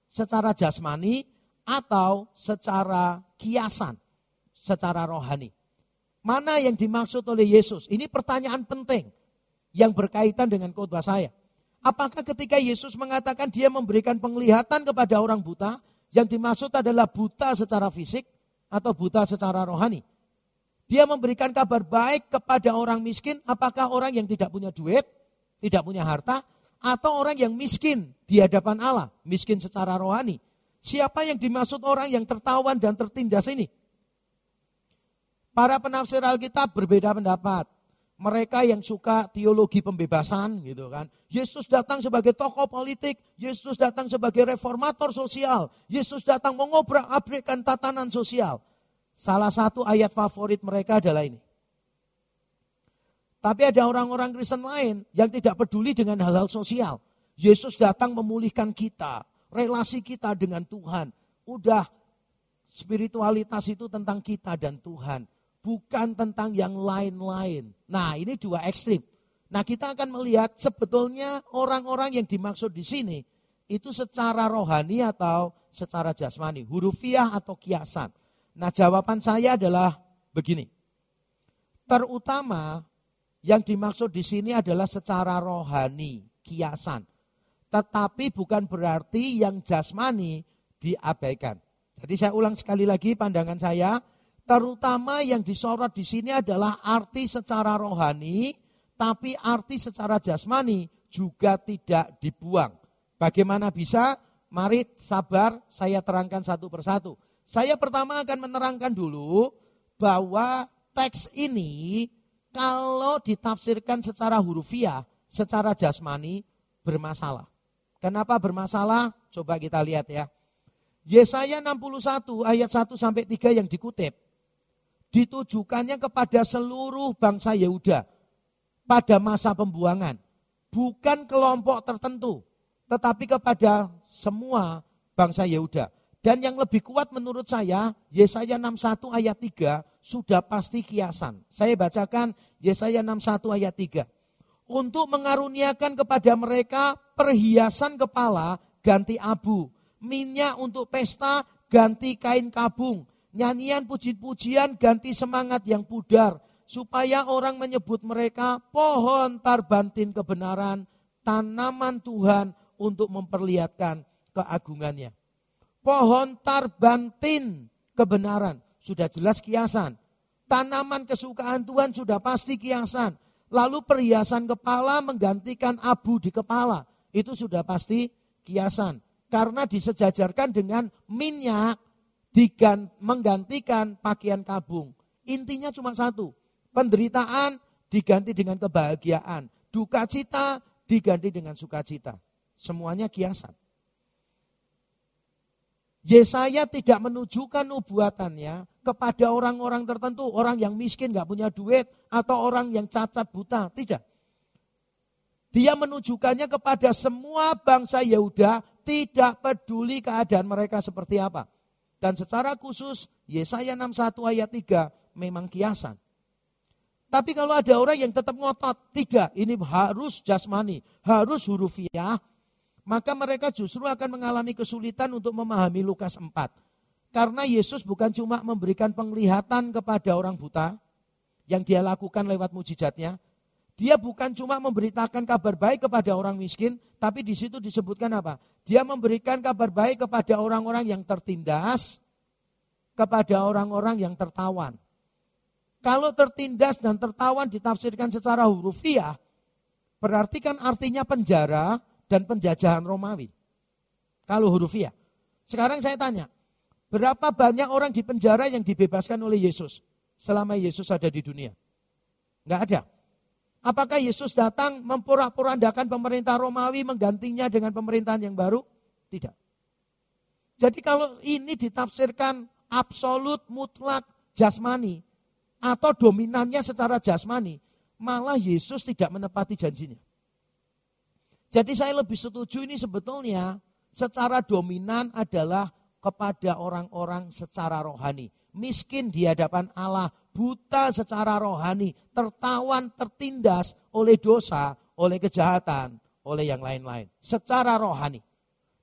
A: secara jasmani, atau secara kiasan, secara rohani? Mana yang dimaksud oleh Yesus? Ini pertanyaan penting yang berkaitan dengan khotbah saya. Apakah ketika Yesus mengatakan dia memberikan penglihatan kepada orang buta, yang dimaksud adalah buta secara fisik atau buta secara rohani? Dia memberikan kabar baik kepada orang miskin, apakah orang yang tidak punya duit, tidak punya harta, atau orang yang miskin di hadapan Allah, miskin secara rohani. Siapa yang dimaksud orang yang tertawan dan tertindas ini? Para penafsir Alkitab berbeda pendapat. Mereka yang suka teologi pembebasan gitu kan. Yesus datang sebagai tokoh politik, Yesus datang sebagai reformator sosial, Yesus datang mengobrak-abrikkan tatanan sosial. Salah satu ayat favorit mereka adalah ini. Tapi ada orang-orang Kristen lain yang tidak peduli dengan hal-hal sosial. Yesus datang memulihkan kita, relasi kita dengan Tuhan. Udah spiritualitas itu tentang kita dan Tuhan, bukan tentang yang lain-lain. Nah, ini dua ekstrim. Nah, kita akan melihat sebetulnya orang-orang yang dimaksud di sini itu secara rohani atau secara jasmani, hurufiah atau kiasan. Nah jawaban saya adalah begini. Terutama yang dimaksud di sini adalah secara rohani, kiasan. Tetapi bukan berarti yang jasmani diabaikan. Jadi saya ulang sekali lagi pandangan saya, terutama yang disorot di sini adalah arti secara rohani, tapi arti secara jasmani juga tidak dibuang. Bagaimana bisa? Mari sabar, saya terangkan satu persatu. Saya pertama akan menerangkan dulu bahwa teks ini kalau ditafsirkan secara hurufiah, secara jasmani bermasalah. Kenapa bermasalah? Coba kita lihat ya. Yesaya 61 ayat 1 sampai 3 yang dikutip ditujukannya kepada seluruh bangsa Yehuda pada masa pembuangan, bukan kelompok tertentu, tetapi kepada semua bangsa Yehuda. Dan yang lebih kuat menurut saya, Yesaya 61 ayat 3 sudah pasti kiasan. Saya bacakan Yesaya 61 ayat 3. Untuk mengaruniakan kepada mereka perhiasan kepala ganti abu, minyak untuk pesta ganti kain kabung, nyanyian puji-pujian ganti semangat yang pudar, supaya orang menyebut mereka pohon tarbantin kebenaran, tanaman Tuhan untuk memperlihatkan keagungannya. Pohon tarbantin kebenaran, sudah jelas kiasan. Tanaman kesukaan Tuhan sudah pasti kiasan. Lalu perhiasan kepala menggantikan abu di kepala, itu sudah pasti kiasan karena disejajarkan dengan minyak digan, menggantikan pakaian kabung. Intinya cuma satu, penderitaan diganti dengan kebahagiaan, duka cita diganti dengan sukacita. Semuanya kiasan. Yesaya tidak menunjukkan nubuatannya kepada orang-orang tertentu, orang yang miskin, gak punya duit, atau orang yang cacat buta. Tidak. Dia menunjukkannya kepada semua bangsa Yehuda tidak peduli keadaan mereka seperti apa. Dan secara khusus Yesaya 61 ayat 3 memang kiasan. Tapi kalau ada orang yang tetap ngotot, tidak, ini harus jasmani, harus hurufiah, maka mereka justru akan mengalami kesulitan untuk memahami Lukas 4. Karena Yesus bukan cuma memberikan penglihatan kepada orang buta, yang dia lakukan lewat mujizatnya, dia bukan cuma memberitakan kabar baik kepada orang miskin, tapi di situ disebutkan apa? Dia memberikan kabar baik kepada orang-orang yang tertindas, kepada orang-orang yang tertawan. Kalau tertindas dan tertawan ditafsirkan secara hurufiah, berarti kan artinya penjara dan penjajahan Romawi. Kalau hurufiah. Sekarang saya tanya, berapa banyak orang di penjara yang dibebaskan oleh Yesus selama Yesus ada di dunia? Enggak ada. Apakah Yesus datang memporak-porandakan pemerintah Romawi menggantinya dengan pemerintahan yang baru? Tidak. Jadi kalau ini ditafsirkan absolut mutlak jasmani atau dominannya secara jasmani, malah Yesus tidak menepati janjinya. Jadi saya lebih setuju ini sebetulnya secara dominan adalah kepada orang-orang secara rohani miskin di hadapan Allah, buta secara rohani, tertawan, tertindas oleh dosa, oleh kejahatan, oleh yang lain-lain. Secara rohani.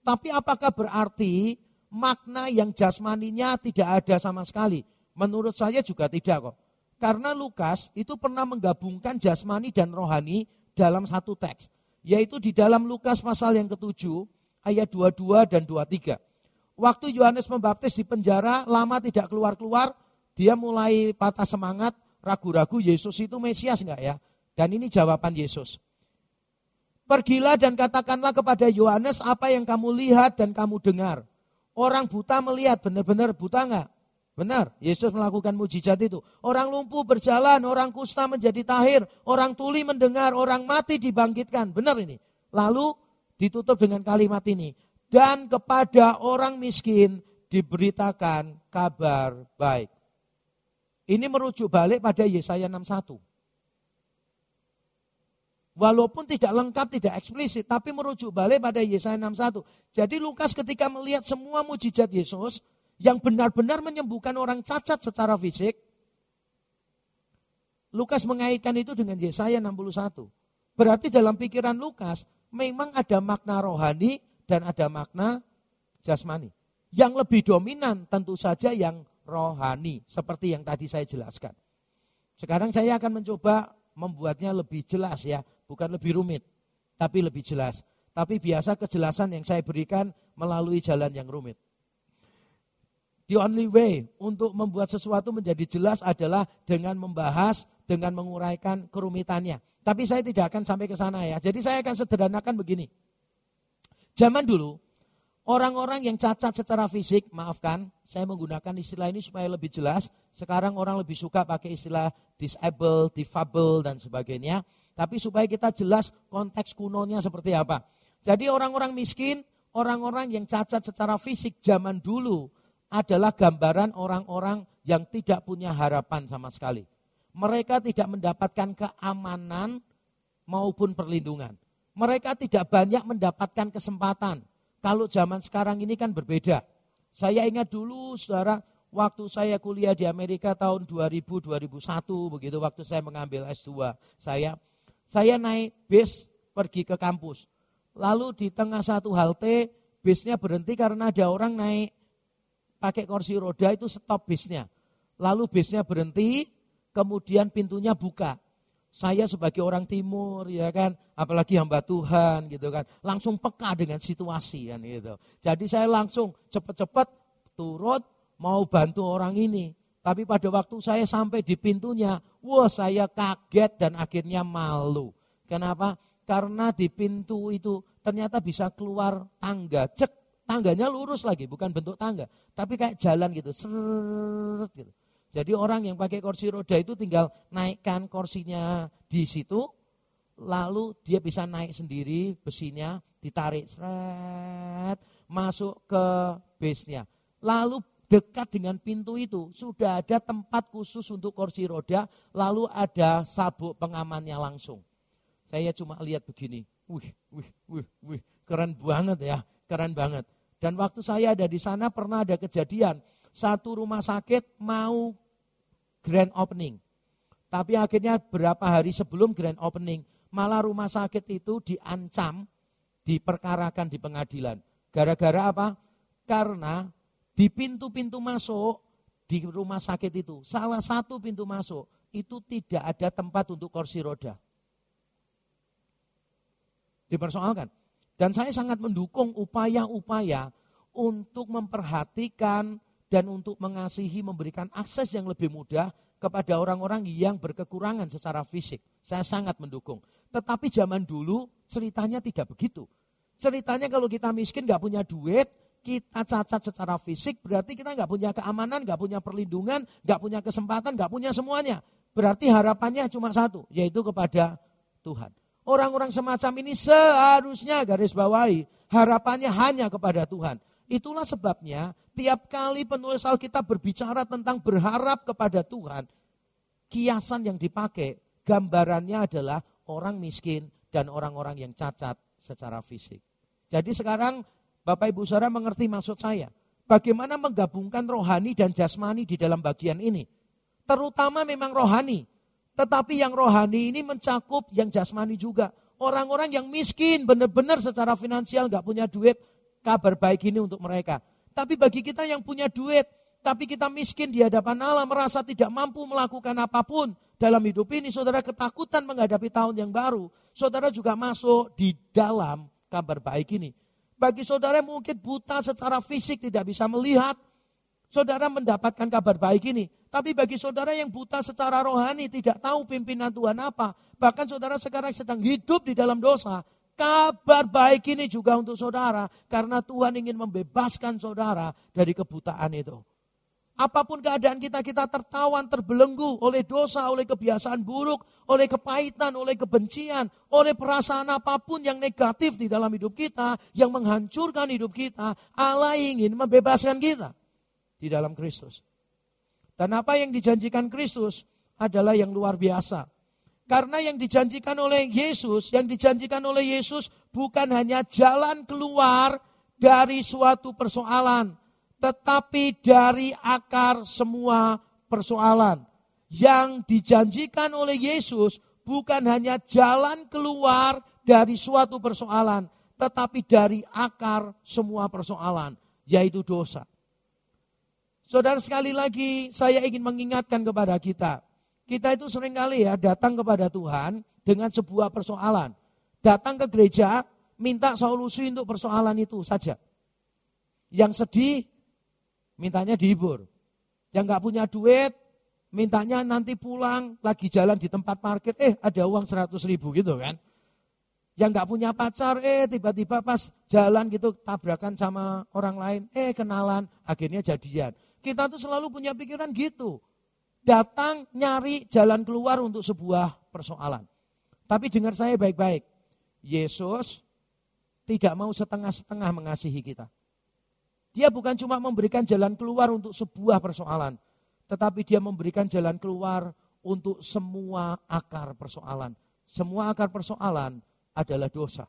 A: Tapi apakah berarti makna yang jasmaninya tidak ada sama sekali? Menurut saya juga tidak kok. Karena Lukas itu pernah menggabungkan jasmani dan rohani dalam satu teks. Yaitu di dalam Lukas pasal yang ketujuh ayat 22 dan 23. Waktu Yohanes Pembaptis di penjara, lama tidak keluar-keluar, dia mulai patah semangat, ragu-ragu Yesus itu Mesias enggak ya? Dan ini jawaban Yesus. Pergilah dan katakanlah kepada Yohanes apa yang kamu lihat dan kamu dengar. Orang buta melihat, benar-benar buta enggak? Benar, Yesus melakukan mujizat itu. Orang lumpuh berjalan, orang kusta menjadi tahir, orang tuli mendengar, orang mati dibangkitkan. Benar ini. Lalu ditutup dengan kalimat ini dan kepada orang miskin diberitakan kabar baik. Ini merujuk balik pada Yesaya 61. Walaupun tidak lengkap, tidak eksplisit, tapi merujuk balik pada Yesaya 61. Jadi Lukas ketika melihat semua mujizat Yesus yang benar-benar menyembuhkan orang cacat secara fisik, Lukas mengaitkan itu dengan Yesaya 61. Berarti dalam pikiran Lukas memang ada makna rohani dan ada makna jasmani. Yang lebih dominan tentu saja yang rohani, seperti yang tadi saya jelaskan. Sekarang saya akan mencoba membuatnya lebih jelas ya, bukan lebih rumit, tapi lebih jelas. Tapi biasa kejelasan yang saya berikan melalui jalan yang rumit. The only way untuk membuat sesuatu menjadi jelas adalah dengan membahas, dengan menguraikan kerumitannya. Tapi saya tidak akan sampai ke sana ya. Jadi saya akan sederhanakan begini. Zaman dulu, orang-orang yang cacat secara fisik, maafkan, saya menggunakan istilah ini supaya lebih jelas. Sekarang orang lebih suka pakai istilah disable, difabel, dan sebagainya. Tapi supaya kita jelas konteks kunonya seperti apa. Jadi orang-orang miskin, Orang-orang yang cacat secara fisik zaman dulu adalah gambaran orang-orang yang tidak punya harapan sama sekali. Mereka tidak mendapatkan keamanan maupun perlindungan. Mereka tidak banyak mendapatkan kesempatan. Kalau zaman sekarang ini kan berbeda. Saya ingat dulu saudara, waktu saya kuliah di Amerika tahun 2000-2001 begitu waktu saya mengambil S2 saya saya naik bis pergi ke kampus. Lalu di tengah satu halte bisnya berhenti karena ada orang naik pakai kursi roda itu stop bisnya. Lalu bisnya berhenti, kemudian pintunya buka. Saya sebagai orang timur ya kan, apalagi hamba Tuhan gitu kan, langsung peka dengan situasi kan gitu. Jadi saya langsung cepat-cepat turut mau bantu orang ini. Tapi pada waktu saya sampai di pintunya, wah saya kaget dan akhirnya malu. Kenapa? Karena di pintu itu ternyata bisa keluar tangga. Cek, tangganya lurus lagi, bukan bentuk tangga. Tapi kayak jalan gitu, seret gitu. Jadi orang yang pakai kursi roda itu tinggal naikkan kursinya di situ, lalu dia bisa naik sendiri besinya, ditarik seret, masuk ke base-nya. Lalu dekat dengan pintu itu sudah ada tempat khusus untuk kursi roda, lalu ada sabuk pengamannya langsung. Saya cuma lihat begini, wih, wih, wih, wih, keren banget ya, keren banget. Dan waktu saya ada di sana pernah ada kejadian, satu rumah sakit mau grand opening. Tapi akhirnya berapa hari sebelum grand opening, malah rumah sakit itu diancam, diperkarakan di pengadilan. Gara-gara apa? Karena di pintu-pintu masuk di rumah sakit itu, salah satu pintu masuk itu tidak ada tempat untuk kursi roda. Dipersoalkan. Dan saya sangat mendukung upaya-upaya untuk memperhatikan dan untuk mengasihi, memberikan akses yang lebih mudah kepada orang-orang yang berkekurangan secara fisik. Saya sangat mendukung. Tetapi zaman dulu ceritanya tidak begitu. Ceritanya kalau kita miskin gak punya duit, kita cacat secara fisik, berarti kita nggak punya keamanan, nggak punya perlindungan, nggak punya kesempatan, nggak punya semuanya. Berarti harapannya cuma satu, yaitu kepada Tuhan. Orang-orang semacam ini seharusnya garis bawahi, harapannya hanya kepada Tuhan. Itulah sebabnya tiap kali penulis Alkitab berbicara tentang berharap kepada Tuhan, kiasan yang dipakai gambarannya adalah orang miskin dan orang-orang yang cacat secara fisik. Jadi sekarang Bapak Ibu Saudara mengerti maksud saya. Bagaimana menggabungkan rohani dan jasmani di dalam bagian ini. Terutama memang rohani. Tetapi yang rohani ini mencakup yang jasmani juga. Orang-orang yang miskin benar-benar secara finansial gak punya duit. Kabar baik ini untuk mereka. Tapi bagi kita yang punya duit, tapi kita miskin di hadapan Allah, merasa tidak mampu melakukan apa pun dalam hidup ini, saudara ketakutan menghadapi tahun yang baru. Saudara juga masuk di dalam kabar baik ini. Bagi saudara mungkin buta secara fisik tidak bisa melihat, saudara mendapatkan kabar baik ini. Tapi bagi saudara yang buta secara rohani tidak tahu pimpinan Tuhan apa, bahkan saudara sekarang sedang hidup di dalam dosa, kabar baik ini juga untuk saudara karena Tuhan ingin membebaskan saudara dari kebutaan itu. Apa pun keadaan kita, kita tertawan, terbelenggu oleh dosa, oleh kebiasaan buruk, oleh kepahitan, oleh kebencian, oleh perasaan apa pun yang negatif di dalam hidup kita, yang menghancurkan hidup kita. Allah ingin membebaskan kita di dalam Kristus. Dan apa yang dijanjikan Kristus adalah yang luar biasa. Karena yang dijanjikan oleh Yesus, yang dijanjikan oleh Yesus bukan hanya jalan keluar dari suatu persoalan, tetapi dari akar semua persoalan. Yang dijanjikan oleh Yesus bukan hanya jalan keluar dari suatu persoalan, tetapi dari akar semua persoalan, yaitu dosa. Saudara sekali lagi saya ingin mengingatkan kepada kita. Kita itu sering kali ya datang kepada Tuhan dengan sebuah persoalan. Datang ke gereja, minta solusi untuk persoalan itu saja. Yang sedih, mintanya dihibur. Yang nggak punya duit, mintanya nanti pulang, lagi jalan di tempat parkir, eh ada uang 100 ribu gitu kan. Yang nggak punya pacar, eh tiba-tiba pas jalan gitu tabrakan sama orang lain, eh kenalan, akhirnya jadian. Kita tuh selalu punya pikiran gitu. Datang nyari jalan keluar untuk sebuah persoalan. Tapi dengar saya baik-baik. Yesus tidak mau setengah-setengah mengasihi kita. Dia bukan cuma memberikan jalan keluar untuk sebuah persoalan, tetapi dia memberikan jalan keluar untuk semua akar persoalan. Semua akar persoalan adalah dosa.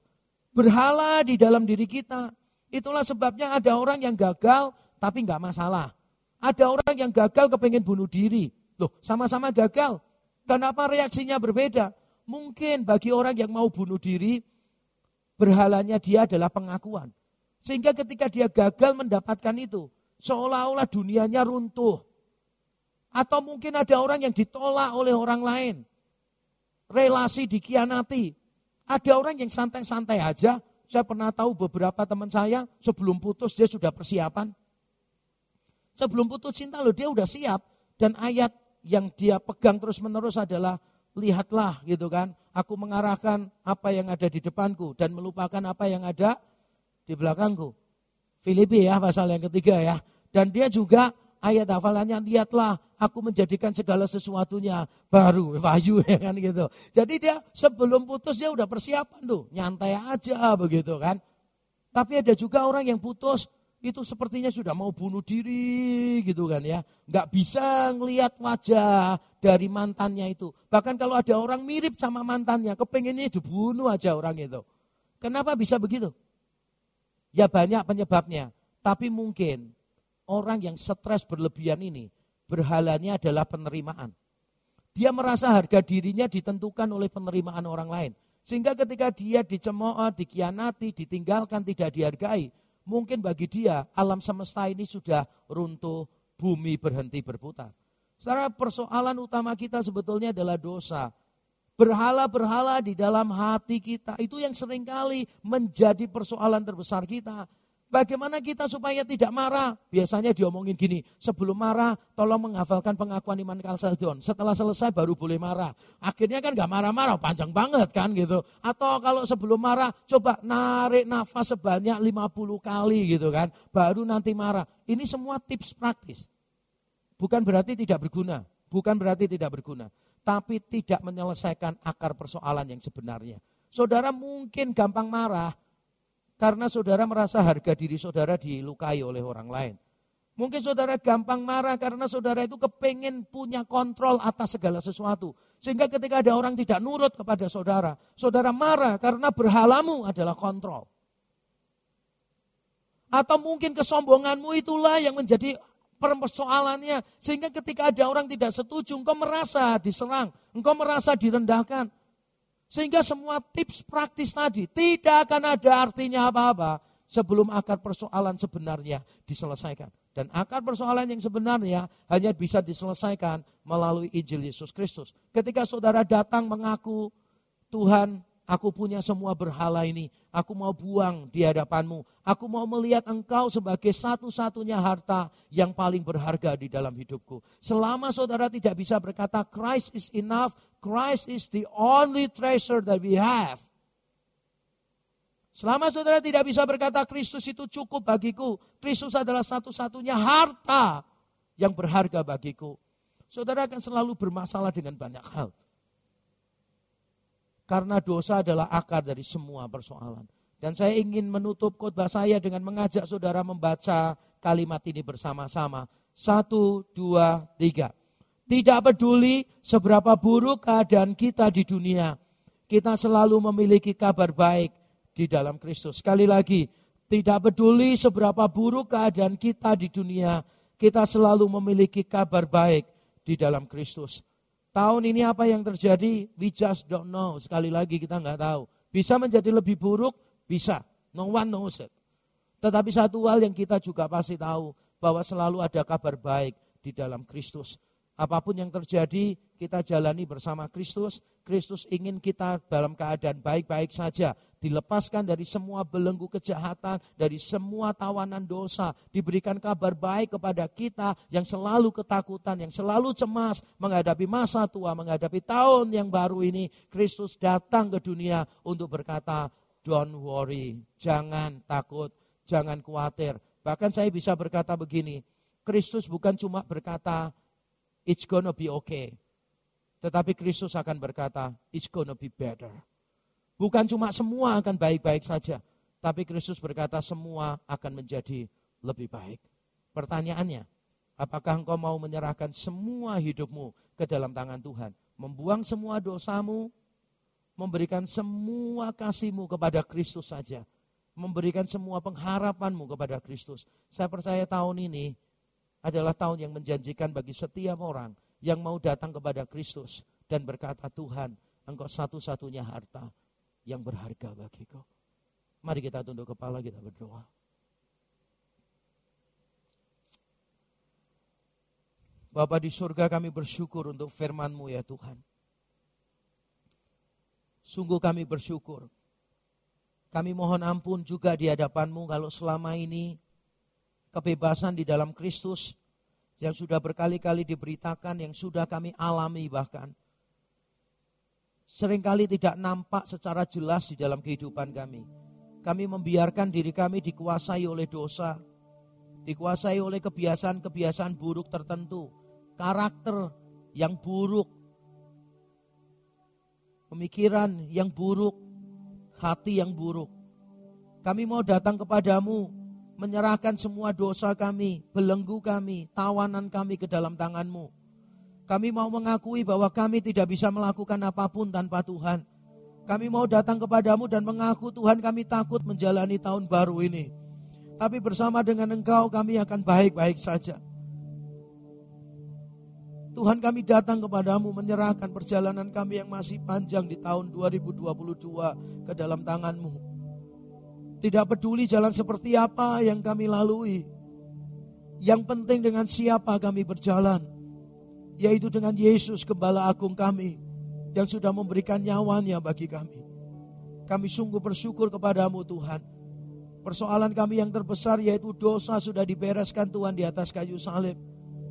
A: Berhala di dalam diri kita. Itulah sebabnya ada orang yang gagal tapi nggak masalah. Ada orang yang gagal kepengen bunuh diri. Loh, sama-sama gagal. Kenapa reaksinya berbeda? Mungkin bagi orang yang mau bunuh diri, berhalanya dia adalah pengakuan. Sehingga ketika dia gagal mendapatkan itu, seolah-olah dunianya runtuh. Atau mungkin ada orang yang ditolak oleh orang lain. Relasi dikianati. Ada orang yang santai-santai aja. Saya pernah tahu beberapa teman saya sebelum putus dia sudah persiapan. Sebelum putus cinta loh dia udah siap. Dan ayat yang dia pegang terus menerus adalah lihatlah gitu kan. Aku mengarahkan apa yang ada di depanku dan melupakan apa yang ada di belakangku. Filipi ya pasal yang ketiga ya. Dan dia juga ayat hafalannya lihatlah aku menjadikan segala sesuatunya baru wahyu ya kan gitu. Jadi dia sebelum putus dia udah persiapan tuh nyantai aja begitu kan. Tapi ada juga orang yang putus itu sepertinya sudah mau bunuh diri gitu kan ya. Nggak bisa ngelihat wajah dari mantannya itu. Bahkan kalau ada orang mirip sama mantannya, kepengennya dibunuh aja orang itu. Kenapa bisa begitu? Ya banyak penyebabnya. Tapi mungkin orang yang stres berlebihan ini berhalanya adalah penerimaan. Dia merasa harga dirinya ditentukan oleh penerimaan orang lain. Sehingga ketika dia dicemooh, dikianati, ditinggalkan, tidak dihargai, mungkin bagi dia alam semesta ini sudah runtuh, bumi berhenti berputar. Secara persoalan utama kita sebetulnya adalah dosa. Berhala-berhala di dalam hati kita, itu yang sering kali menjadi persoalan terbesar kita. Bagaimana kita supaya tidak marah? Biasanya diomongin gini, sebelum marah tolong menghafalkan pengakuan iman Kalsedon. Setelah selesai baru boleh marah. Akhirnya kan gak marah-marah, panjang banget kan gitu. Atau kalau sebelum marah coba narik nafas sebanyak 50 kali gitu kan. Baru nanti marah. Ini semua tips praktis. Bukan berarti tidak berguna. Bukan berarti tidak berguna. Tapi tidak menyelesaikan akar persoalan yang sebenarnya. Saudara mungkin gampang marah, karena saudara merasa harga diri saudara dilukai oleh orang lain. Mungkin saudara gampang marah karena saudara itu kepengen punya kontrol atas segala sesuatu. Sehingga ketika ada orang tidak nurut kepada saudara, saudara marah karena berhalamu adalah kontrol. Atau mungkin kesombonganmu itulah yang menjadi persoalannya. Sehingga ketika ada orang tidak setuju, engkau merasa diserang, engkau merasa direndahkan. Sehingga semua tips praktis tadi tidak akan ada artinya apa-apa sebelum akar persoalan sebenarnya diselesaikan. Dan akar persoalan yang sebenarnya hanya bisa diselesaikan melalui Injil Yesus Kristus. Ketika saudara datang mengaku, Tuhan Aku punya semua berhala ini. Aku mau buang di hadapanmu. Aku mau melihat engkau sebagai satu-satunya harta yang paling berharga di dalam hidupku. Selama saudara tidak bisa berkata Christ is enough, Christ is the only treasure that we have. Selama saudara tidak bisa berkata Kristus itu cukup bagiku, Kristus adalah satu-satunya harta yang berharga bagiku. Saudara akan selalu bermasalah dengan banyak hal. Karena dosa adalah akar dari semua persoalan. Dan saya ingin menutup khotbah saya dengan mengajak saudara membaca kalimat ini bersama-sama. Satu, dua, tiga. Tidak peduli seberapa buruk keadaan kita di dunia. Kita selalu memiliki kabar baik di dalam Kristus. Sekali lagi, tidak peduli seberapa buruk keadaan kita di dunia. Kita selalu memiliki kabar baik di dalam Kristus. Tahun ini apa yang terjadi? We just don't know. Sekali lagi kita nggak tahu. Bisa menjadi lebih buruk? Bisa. No one knows it. Tetapi satu hal yang kita juga pasti tahu. Bahwa selalu ada kabar baik di dalam Kristus. Apa pun yang terjadi, kita jalani bersama Kristus. Kristus ingin kita dalam keadaan baik-baik saja. Dilepaskan dari semua belenggu kejahatan, dari semua tawanan dosa. Diberikan kabar baik kepada kita yang selalu ketakutan, yang selalu cemas menghadapi masa tua, menghadapi tahun yang baru ini. Kristus datang ke dunia untuk berkata, don't worry, jangan takut, jangan khawatir. Bahkan saya bisa berkata begini, Kristus bukan cuma berkata, it's gonna be okay. Tetapi Kristus akan berkata, it's gonna be better. Bukan cuma semua akan baik-baik saja. Tapi Kristus berkata semua akan menjadi lebih baik. Pertanyaannya, apakah engkau mau menyerahkan semua hidupmu ke dalam tangan Tuhan? Membuang semua dosamu, memberikan semua kasihmu kepada Kristus saja. Memberikan semua pengharapanmu kepada Kristus. Saya percaya tahun ini adalah tahun yang menjanjikan bagi setiap orang yang mau datang kepada Kristus dan berkata, Tuhan, engkau satu-satunya harta yang berharga bagiku. Mari kita tunduk kepala, kita berdoa. Bapa di surga kami bersyukur untuk firman-Mu ya Tuhan. Sungguh kami bersyukur. Kami mohon ampun juga di hadapan-Mu kalau selama ini kebebasan di dalam Kristus yang sudah berkali-kali diberitakan, yang sudah kami alami bahkan. Seringkali tidak nampak secara jelas di dalam kehidupan kami. Kami membiarkan diri kami dikuasai oleh dosa, dikuasai oleh kebiasaan-kebiasaan buruk tertentu, karakter yang buruk, pemikiran yang buruk, hati yang buruk. Kami mau datang kepadamu, menyerahkan semua dosa kami, belenggu kami, tawanan kami ke dalam tanganmu. Kami mau mengakui bahwa kami tidak bisa melakukan apa pun tanpa Tuhan. Kami mau datang kepadamu dan mengaku Tuhan kami takut menjalani tahun baru ini. Tapi bersama dengan Engkau kami akan baik-baik saja. Tuhan kami datang kepadamu menyerahkan perjalanan kami yang masih panjang di tahun 2022 ke dalam tanganmu. Tidak peduli jalan seperti apa yang kami lalui. Yang penting dengan siapa kami berjalan. Yaitu dengan Yesus Gembala Agung kami yang sudah memberikan nyawanya bagi kami. Kami sungguh bersyukur kepadamu Tuhan. Persoalan kami yang terbesar yaitu dosa sudah dibereskan Tuhan di atas kayu salib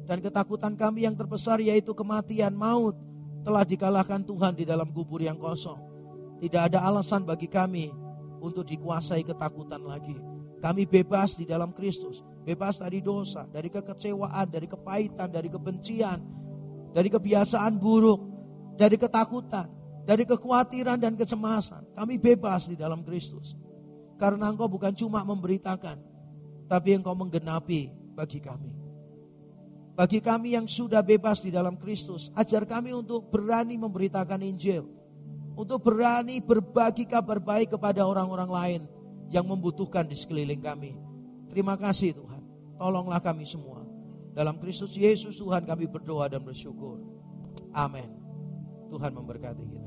A: dan ketakutan kami yang terbesar yaitu kematian maut telah dikalahkan Tuhan di dalam kubur yang kosong. Tidak ada alasan bagi kami untuk dikuasai ketakutan lagi. Kami bebas di dalam Kristus, bebas dari dosa, dari kekecewaan, dari kepahitan, dari kebencian, dari kebiasaan buruk, dari ketakutan, dari kekhawatiran dan kecemasan. Kami bebas di dalam Kristus. Karena engkau bukan cuma memberitakan, tapi engkau menggenapi bagi kami. Bagi kami yang sudah bebas di dalam Kristus, ajar kami untuk berani memberitakan Injil. Untuk berani berbagi kabar baik kepada orang-orang lain yang membutuhkan di sekeliling kami. Terima kasih Tuhan. Tolonglah kami semua. Dalam Kristus Yesus Tuhan kami berdoa dan bersyukur. Amin. Tuhan memberkati kita.